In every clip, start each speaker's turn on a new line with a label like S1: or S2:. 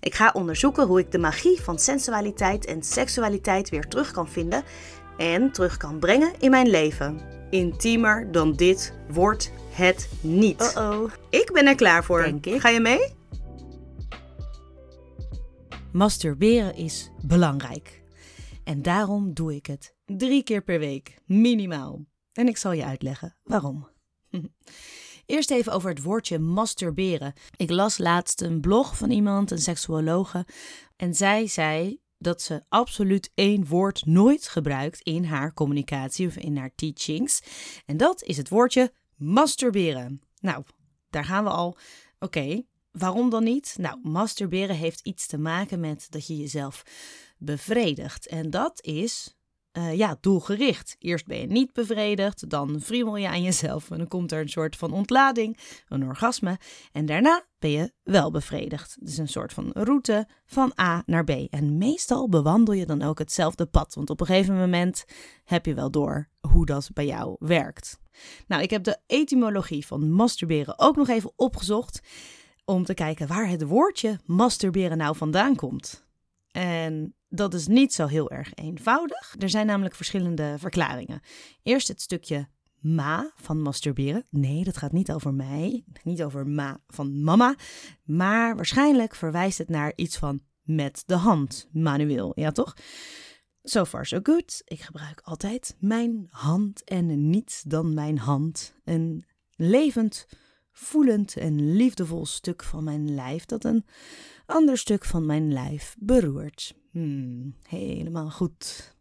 S1: Ik ga onderzoeken hoe ik de magie van sensualiteit en seksualiteit weer terug kan vinden en terug kan brengen in mijn leven. Intiemer dan dit wordt het niet.
S2: Uh-oh.
S1: Ik ben er klaar voor.
S2: Denk ik.
S1: Ga je mee?
S2: Masturberen is belangrijk. En daarom doe ik het drie keer per week, minimaal. En ik zal je uitleggen waarom. Eerst even over het woordje masturberen. Ik las laatst een blog van iemand, een seksuologe, en zij zei dat ze absoluut één woord nooit gebruikt in haar communicatie of in haar teachings. En dat is het woordje masturberen. Nou, daar gaan we al. Oké, waarom dan niet? Nou, masturberen heeft iets te maken met dat je jezelf bevredigt. En dat is eh, ja, doelgericht. Eerst ben je niet bevredigd, dan friemel je aan jezelf en dan komt er een soort van ontlading, een orgasme. En daarna ben je wel bevredigd. Dus een soort van route van A naar B. En meestal bewandel je dan ook hetzelfde pad, want op een gegeven moment heb je wel door hoe dat bij jou werkt. Nou, ik heb de etymologie van masturberen ook nog even opgezocht om te kijken waar het woordje masturberen nou vandaan komt. En dat is niet zo heel erg eenvoudig. Er zijn namelijk verschillende verklaringen. Eerst het stukje ma van masturberen. Nee, dat gaat niet over mij, niet over ma van mama, maar waarschijnlijk verwijst het naar iets van met de hand, manueel, ja toch? So far so good. Ik gebruik altijd mijn hand en niets dan mijn hand. Een levend, voelend en liefdevol stuk van mijn lijf dat een ander stuk van mijn lijf beroert. Hmm, helemaal goed.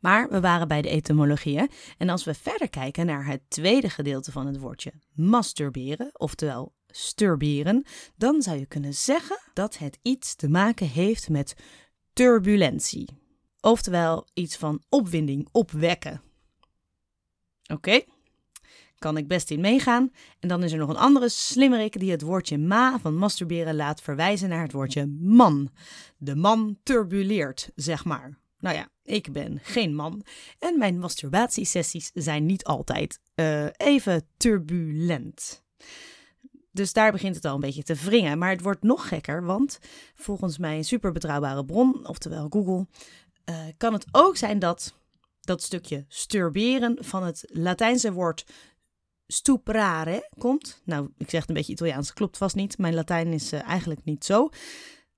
S2: Maar we waren bij de etymologie. hè? En als we verder kijken naar het tweede gedeelte van het woordje masturberen, oftewel sturberen, dan zou je kunnen zeggen dat het iets te maken heeft met turbulentie. Oftewel iets van opwinding, opwekken. Oké, kan ik best in meegaan. En dan is er nog een andere slimmerik die het woordje ma van masturberen laat verwijzen naar het woordje man. De man turbuleert, zeg maar. Nou ja, ik ben geen man en mijn masturbatiesessies zijn niet altijd eh, even turbulent. Dus daar begint het al een beetje te wringen. Maar het wordt nog gekker, want volgens mijn super betrouwbare bron, oftewel Google, eh, kan het ook zijn dat dat stukje sturberen van het Latijnse woord stuprare komt. Nou, ik zeg het een beetje Italiaans, klopt vast niet. Mijn Latijn is eh, eigenlijk niet zo.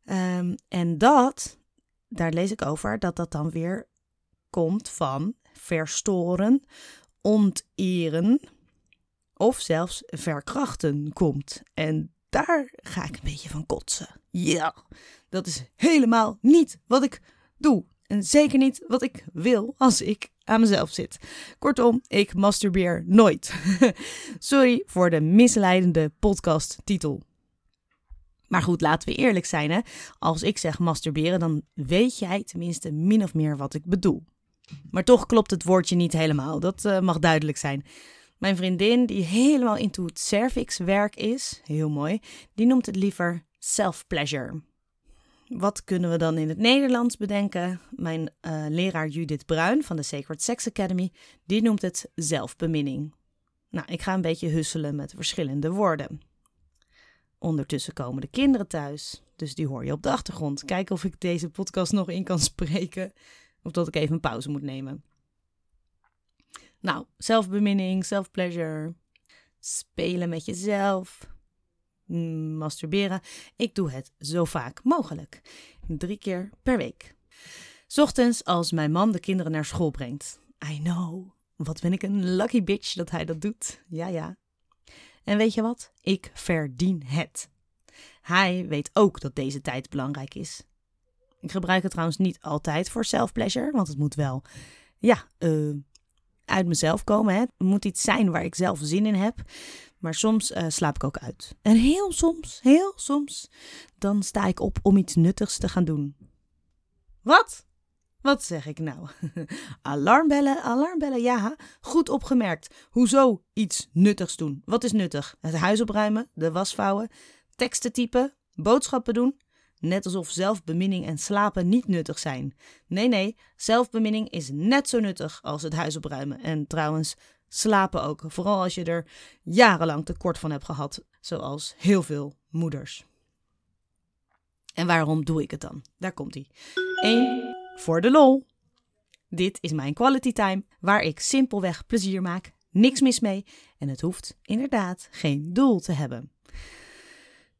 S2: Ehm, en dat, daar lees ik over, dat dat dan weer komt van verstoren, onteren of zelfs verkrachten komt. En daar ga ik een beetje van kotsen. Ja, dat is helemaal niet wat ik doe. En zeker niet wat ik wil als ik aan mezelf zit. Kortom, ik masturbeer nooit. Sorry voor de misleidende podcasttitel. Maar goed, laten we eerlijk zijn. Hè? Als ik zeg masturberen, dan weet jij tenminste min of meer wat ik bedoel. Maar toch klopt het woordje niet helemaal. Dat eh, mag duidelijk zijn. Mijn vriendin, die helemaal into het cervixwerk is, heel mooi, die noemt het liever self-pleasure. Wat kunnen we dan in het Nederlands bedenken? Mijn eh, leraar Judith Bruin van de Sacred Sex Academy, die noemt het zelfbeminning. Nou, ik ga een beetje husselen met verschillende woorden. Ondertussen komen de kinderen thuis, dus die hoor je op de achtergrond. Kijken of ik deze podcast nog in kan spreken, of dat ik even een pauze moet nemen. Nou, zelfbeminning, self-pleasure, spelen met jezelf, masturberen. Ik doe het zo vaak mogelijk. Drie keer per week. Ochtends als mijn man de kinderen naar school brengt. I know. Wat ben ik een lucky bitch dat hij dat doet. Ja, ja. En weet je wat? Ik verdien het. Hij weet ook dat deze tijd belangrijk is. Ik gebruik het trouwens niet altijd voor self-pleasure, want het moet wel, ja, eh, uit mezelf komen. Hè. Het moet iets zijn waar ik zelf zin in heb. Maar soms eh, slaap ik ook uit. En heel soms, heel soms, dan sta ik op om iets nuttigs te gaan doen. Wat? Wat zeg ik nou? alarmbellen, alarmbellen, ja. Goed opgemerkt. Hoezo iets nuttigs doen? Wat is nuttig? Het huis opruimen, de was vouwen, teksten typen, boodschappen doen? Net alsof zelfbeminning en slapen niet nuttig zijn. Nee, nee, zelfbeminning is net zo nuttig als het huis opruimen. En trouwens, slapen ook. Vooral als je er jarenlang tekort van hebt gehad, zoals heel veel moeders. En waarom doe ik het dan? Daar komt hij. 1. Voor de lol. Dit is mijn quality time, waar ik simpelweg plezier maak, niks mis mee en het hoeft inderdaad geen doel te hebben.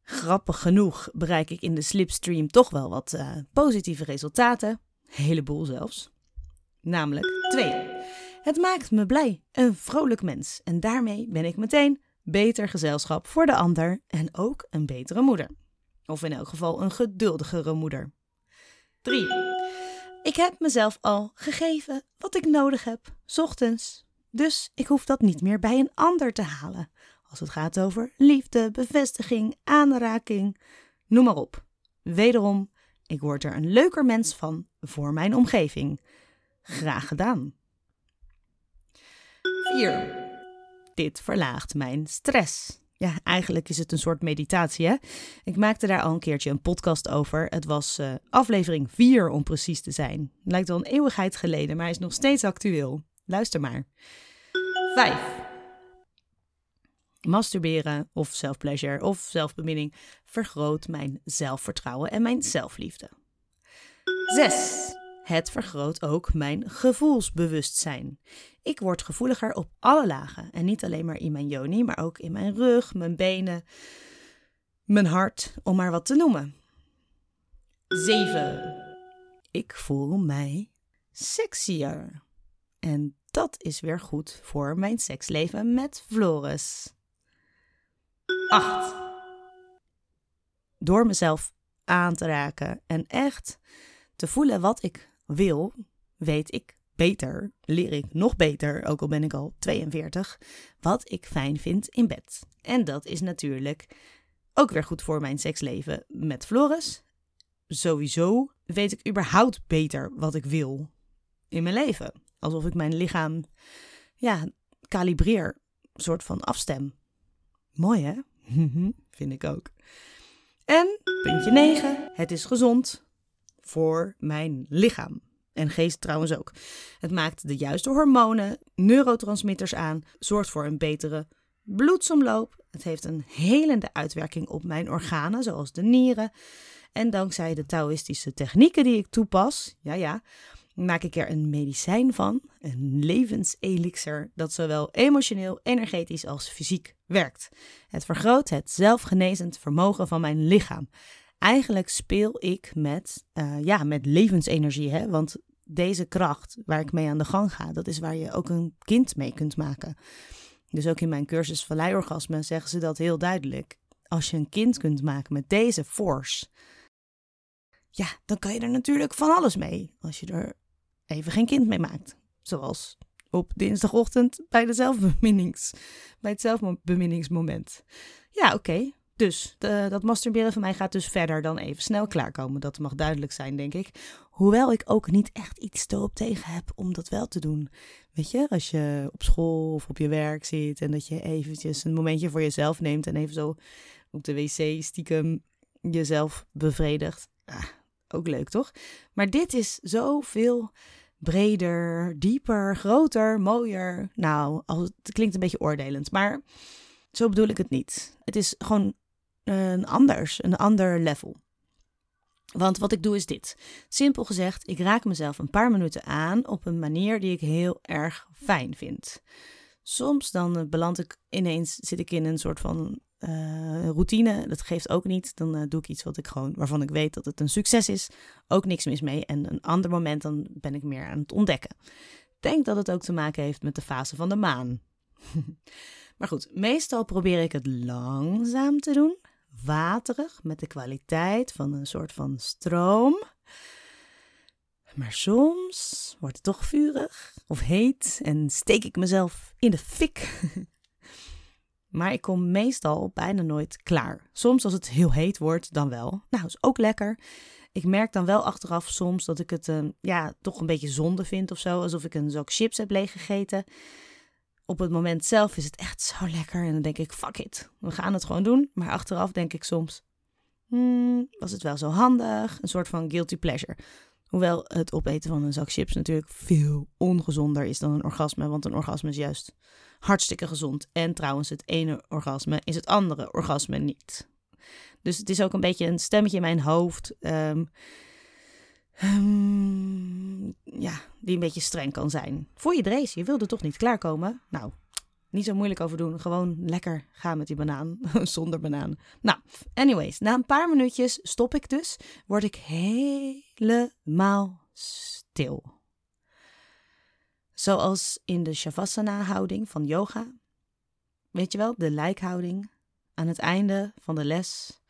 S2: Grappig genoeg bereik ik in de slipstream toch wel wat uh, positieve resultaten, een heleboel zelfs. Namelijk twee. Het maakt me blij, een vrolijk mens en daarmee ben ik meteen beter gezelschap voor de ander en ook een betere moeder. Of in elk geval een geduldigere moeder. 3. Ik heb mezelf al gegeven wat ik nodig heb, ochtends. Dus ik hoef dat niet meer bij een ander te halen. Als het gaat over liefde, bevestiging, aanraking, noem maar op. Wederom, ik word er een leuker mens van voor mijn omgeving. Graag gedaan. 4. Dit verlaagt mijn stress. Ja, eigenlijk is het een soort meditatie. Hè? Ik maakte daar al een keertje een podcast over. Het was uh, aflevering 4 om precies te zijn. Lijkt wel een eeuwigheid geleden, maar hij is nog steeds actueel. Luister maar. 5. Masturberen of self-pleasure of zelfbeminning vergroot mijn zelfvertrouwen en mijn zelfliefde. 6. Het vergroot ook mijn gevoelsbewustzijn. Ik word gevoeliger op alle lagen. En niet alleen maar in mijn joni, maar ook in mijn rug, mijn benen, mijn hart, om maar wat te noemen. 7. Ik voel mij sexier. En dat is weer goed voor mijn seksleven met Floris. 8. Door mezelf aan te raken en echt te voelen wat ik wil, weet ik beter, leer ik nog beter, ook al ben ik al 42, wat ik fijn vind in bed. En dat is natuurlijk ook weer goed voor mijn seksleven met Floris. Sowieso weet ik überhaupt beter wat ik wil in mijn leven. Alsof ik mijn lichaam, ja, kalibreer, soort van afstem. Mooi hè? vind ik ook. En puntje 9. Het is gezond voor mijn lichaam. En geest trouwens ook. Het maakt de juiste hormonen, neurotransmitters aan, zorgt voor een betere bloedsomloop. Het heeft een helende uitwerking op mijn organen, zoals de nieren. En dankzij de Taoïstische technieken die ik toepas, ja ja, maak ik er een medicijn van, een levenselixer dat zowel emotioneel, energetisch als fysiek werkt. Het vergroot het zelfgenezend vermogen van mijn lichaam eigenlijk speel ik met, uh, ja, met levensenergie. Hè? Want deze kracht waar ik mee aan de gang ga, dat is waar je ook een kind mee kunt maken. Dus ook in mijn cursus Valleiorgasme zeggen ze dat heel duidelijk. Als je een kind kunt maken met deze force, ja, dan kan je er natuurlijk van alles mee. Als je er even geen kind mee maakt. Zoals op dinsdagochtend bij, de bij het zelfbeminningsmoment. Ja, oké. Dus dat masturberen van mij gaat dus verder dan even snel klaarkomen. Dat mag duidelijk zijn, denk ik. Hoewel ik ook niet echt iets erop tegen heb om dat wel te doen. Weet je, als je op school of op je werk zit en dat je eventjes een momentje voor jezelf neemt en even zo op de wc stiekem jezelf bevredigt. Ah, ook leuk, toch? Maar dit is zoveel breder, dieper, groter, mooier. Nou, het klinkt een beetje oordelend, maar zo bedoel ik het niet. Het is gewoon een anders, een ander level. Want wat ik doe is dit. Simpel gezegd, ik raak mezelf een paar minuten aan op een manier die ik heel erg fijn vind. Soms dan eh, beland ik ineens, zit ik in een soort van uh, routine. Dat geeft ook niet. Dan uh, doe ik iets wat ik gewoon, waarvan ik weet dat het een succes is. Ook niks mis mee. En een ander moment dan ben ik meer aan het ontdekken. Denk dat het ook te maken heeft met de fase van de maan. maar goed, meestal probeer ik het langzaam te doen waterig met de kwaliteit van een soort van stroom. Maar soms wordt het toch vurig of heet en steek ik mezelf in de fik. Maar ik kom meestal bijna nooit klaar. Soms als het heel heet wordt, dan wel. Nou, is ook lekker. Ik merk dan wel achteraf soms dat ik het uh, ja, toch een beetje zonde vind of zo. Alsof ik een zak chips heb leeggegeten. Op het moment zelf is het echt zo lekker. En dan denk ik, fuck it, we gaan het gewoon doen. Maar achteraf denk ik soms, hmm, was het wel zo handig? Een soort van guilty pleasure. Hoewel het opeten van een zak chips natuurlijk veel ongezonder is dan een orgasme. Want een orgasme is juist hartstikke gezond. En trouwens, het ene orgasme is het andere orgasme niet. Dus het is ook een beetje een stemmetje in mijn hoofd. Um, ja, die een beetje streng kan zijn. Voor je drees, je wilde toch niet klaarkomen? Nou, niet zo moeilijk over doen. Gewoon lekker gaan met die banaan. Zonder banaan. Nou, anyways. Na een paar minuutjes stop ik dus. Word ik helemaal stil. Zoals in de Shavasana-houding van yoga. Weet je wel, de lijkhouding. Aan het einde van de les.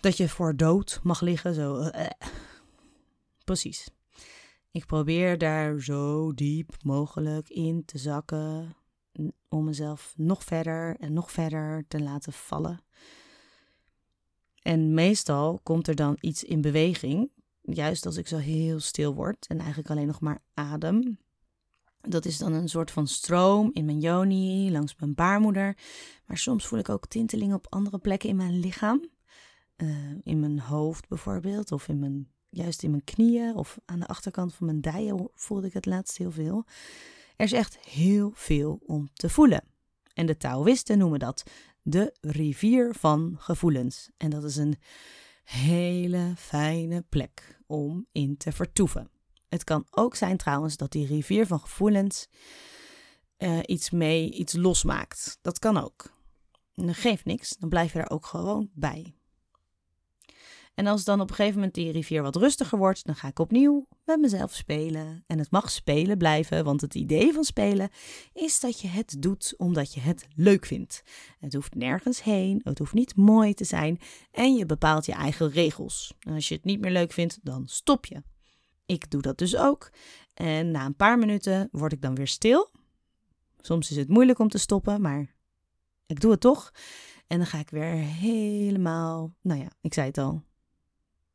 S2: Dat je voor dood mag liggen. Zo. Precies. Ik probeer daar zo diep mogelijk in te zakken om mezelf nog verder en nog verder te laten vallen. En meestal komt er dan iets in beweging, juist als ik zo heel stil word en eigenlijk alleen nog maar adem. Dat is dan een soort van stroom in mijn yoni, langs mijn baarmoeder. Maar soms voel ik ook tintelingen op andere plekken in mijn lichaam. Uh, in mijn hoofd bijvoorbeeld, of in mijn, juist in mijn knieën, of aan de achterkant van mijn dijen voelde ik het laatst heel veel. Er is echt heel veel om te voelen. En de Taoïsten noemen dat de rivier van gevoelens. En dat is een hele fijne plek om in te vertoeven. Het kan ook zijn trouwens dat die rivier van gevoelens uh, iets mee, iets losmaakt. Dat kan ook. En dat geeft niks, dan blijf je er ook gewoon bij. En als dan op een gegeven moment die rivier wat rustiger wordt, dan ga ik opnieuw met mezelf spelen. En het mag spelen blijven, want het idee van spelen is dat je het doet omdat je het leuk vindt. Het hoeft nergens heen, het hoeft niet mooi te zijn en je bepaalt je eigen regels. En als je het niet meer leuk vindt, dan stop je. Ik doe dat dus ook. En na een paar minuten word ik dan weer stil. Soms is het moeilijk om te stoppen, maar ik doe het toch. En dan ga ik weer helemaal, nou ja, ik zei het al,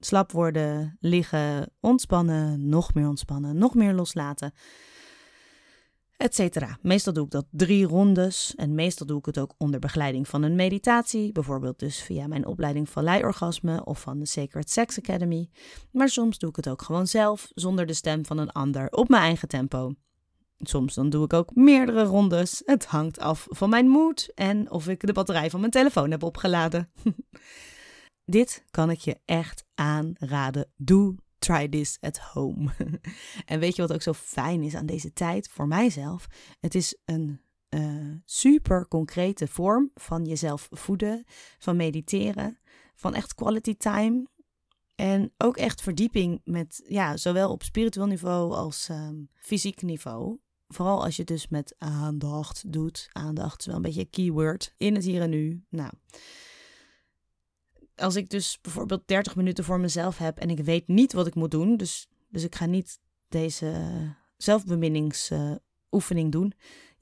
S2: slap worden, liggen, ontspannen, nog meer ontspannen, nog meer loslaten, etc. Meestal doe ik dat drie rondes en meestal doe ik het ook onder begeleiding van een meditatie, bijvoorbeeld dus via mijn opleiding van Orgasme of van de Sacred Sex Academy. Maar soms doe ik het ook gewoon zelf, zonder de stem van een ander, op mijn eigen tempo. Soms dan doe ik ook meerdere rondes. Het hangt af van mijn moed en of ik de batterij van mijn telefoon heb opgeladen. Dit kan ik je echt aanraden. Doe try this at home. en weet je wat ook zo fijn is aan deze tijd voor mijzelf? Het is een uh, super concrete vorm van jezelf voeden, van mediteren, van echt quality time. En ook echt verdieping met, ja, zowel op spiritueel niveau als um, fysiek niveau. Vooral als je dus met aandacht doet. Aandacht is wel een beetje een keyword in het hier en nu. Nou, als ik dus bijvoorbeeld 30 minuten voor mezelf heb en ik weet niet wat ik moet doen, dus, dus ik ga niet deze zelfbeminningsoefening doen,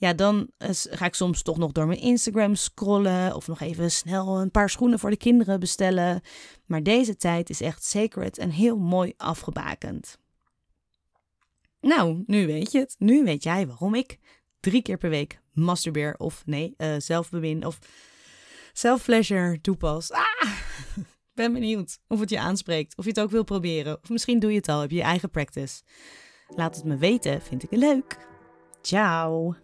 S2: ja, dan ga ik soms toch nog door mijn Instagram scrollen of nog even snel een paar schoenen voor de kinderen bestellen. Maar deze tijd is echt sacred en heel mooi afgebakend. Nou, nu weet je het. Nu weet jij waarom ik drie keer per week masturbeer of nee, uh, of self-pleasure toepas. Ah, ben benieuwd of het je aanspreekt, of je het ook wil proberen. Of misschien doe je het al, heb je je eigen practice. Laat het me weten, vind ik het leuk. Ciao.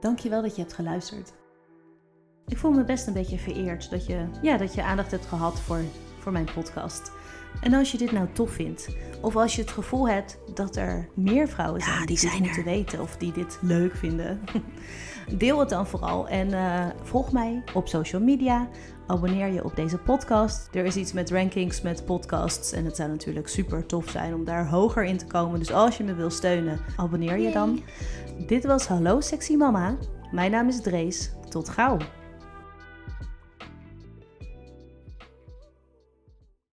S1: Dankjewel dat je hebt geluisterd. Ik voel me best een beetje vereerd dat je, ja, dat je aandacht hebt gehad voor, voor mijn podcast. En als je dit nou tof vindt, of als je het gevoel hebt dat er meer vrouwen zijn die, die dit moeten weten of die dit leuk vinden, deel het dan vooral en uh, volg mij op social media. Abonneer je op deze podcast. Er is iets met rankings, met podcasts. En het zou natuurlijk super tof zijn om daar hoger in te komen. Dus als je me wil steunen, abonneer je dan. Dit was Hallo Sexy Mama. Mijn naam is Drees. Tot gauw.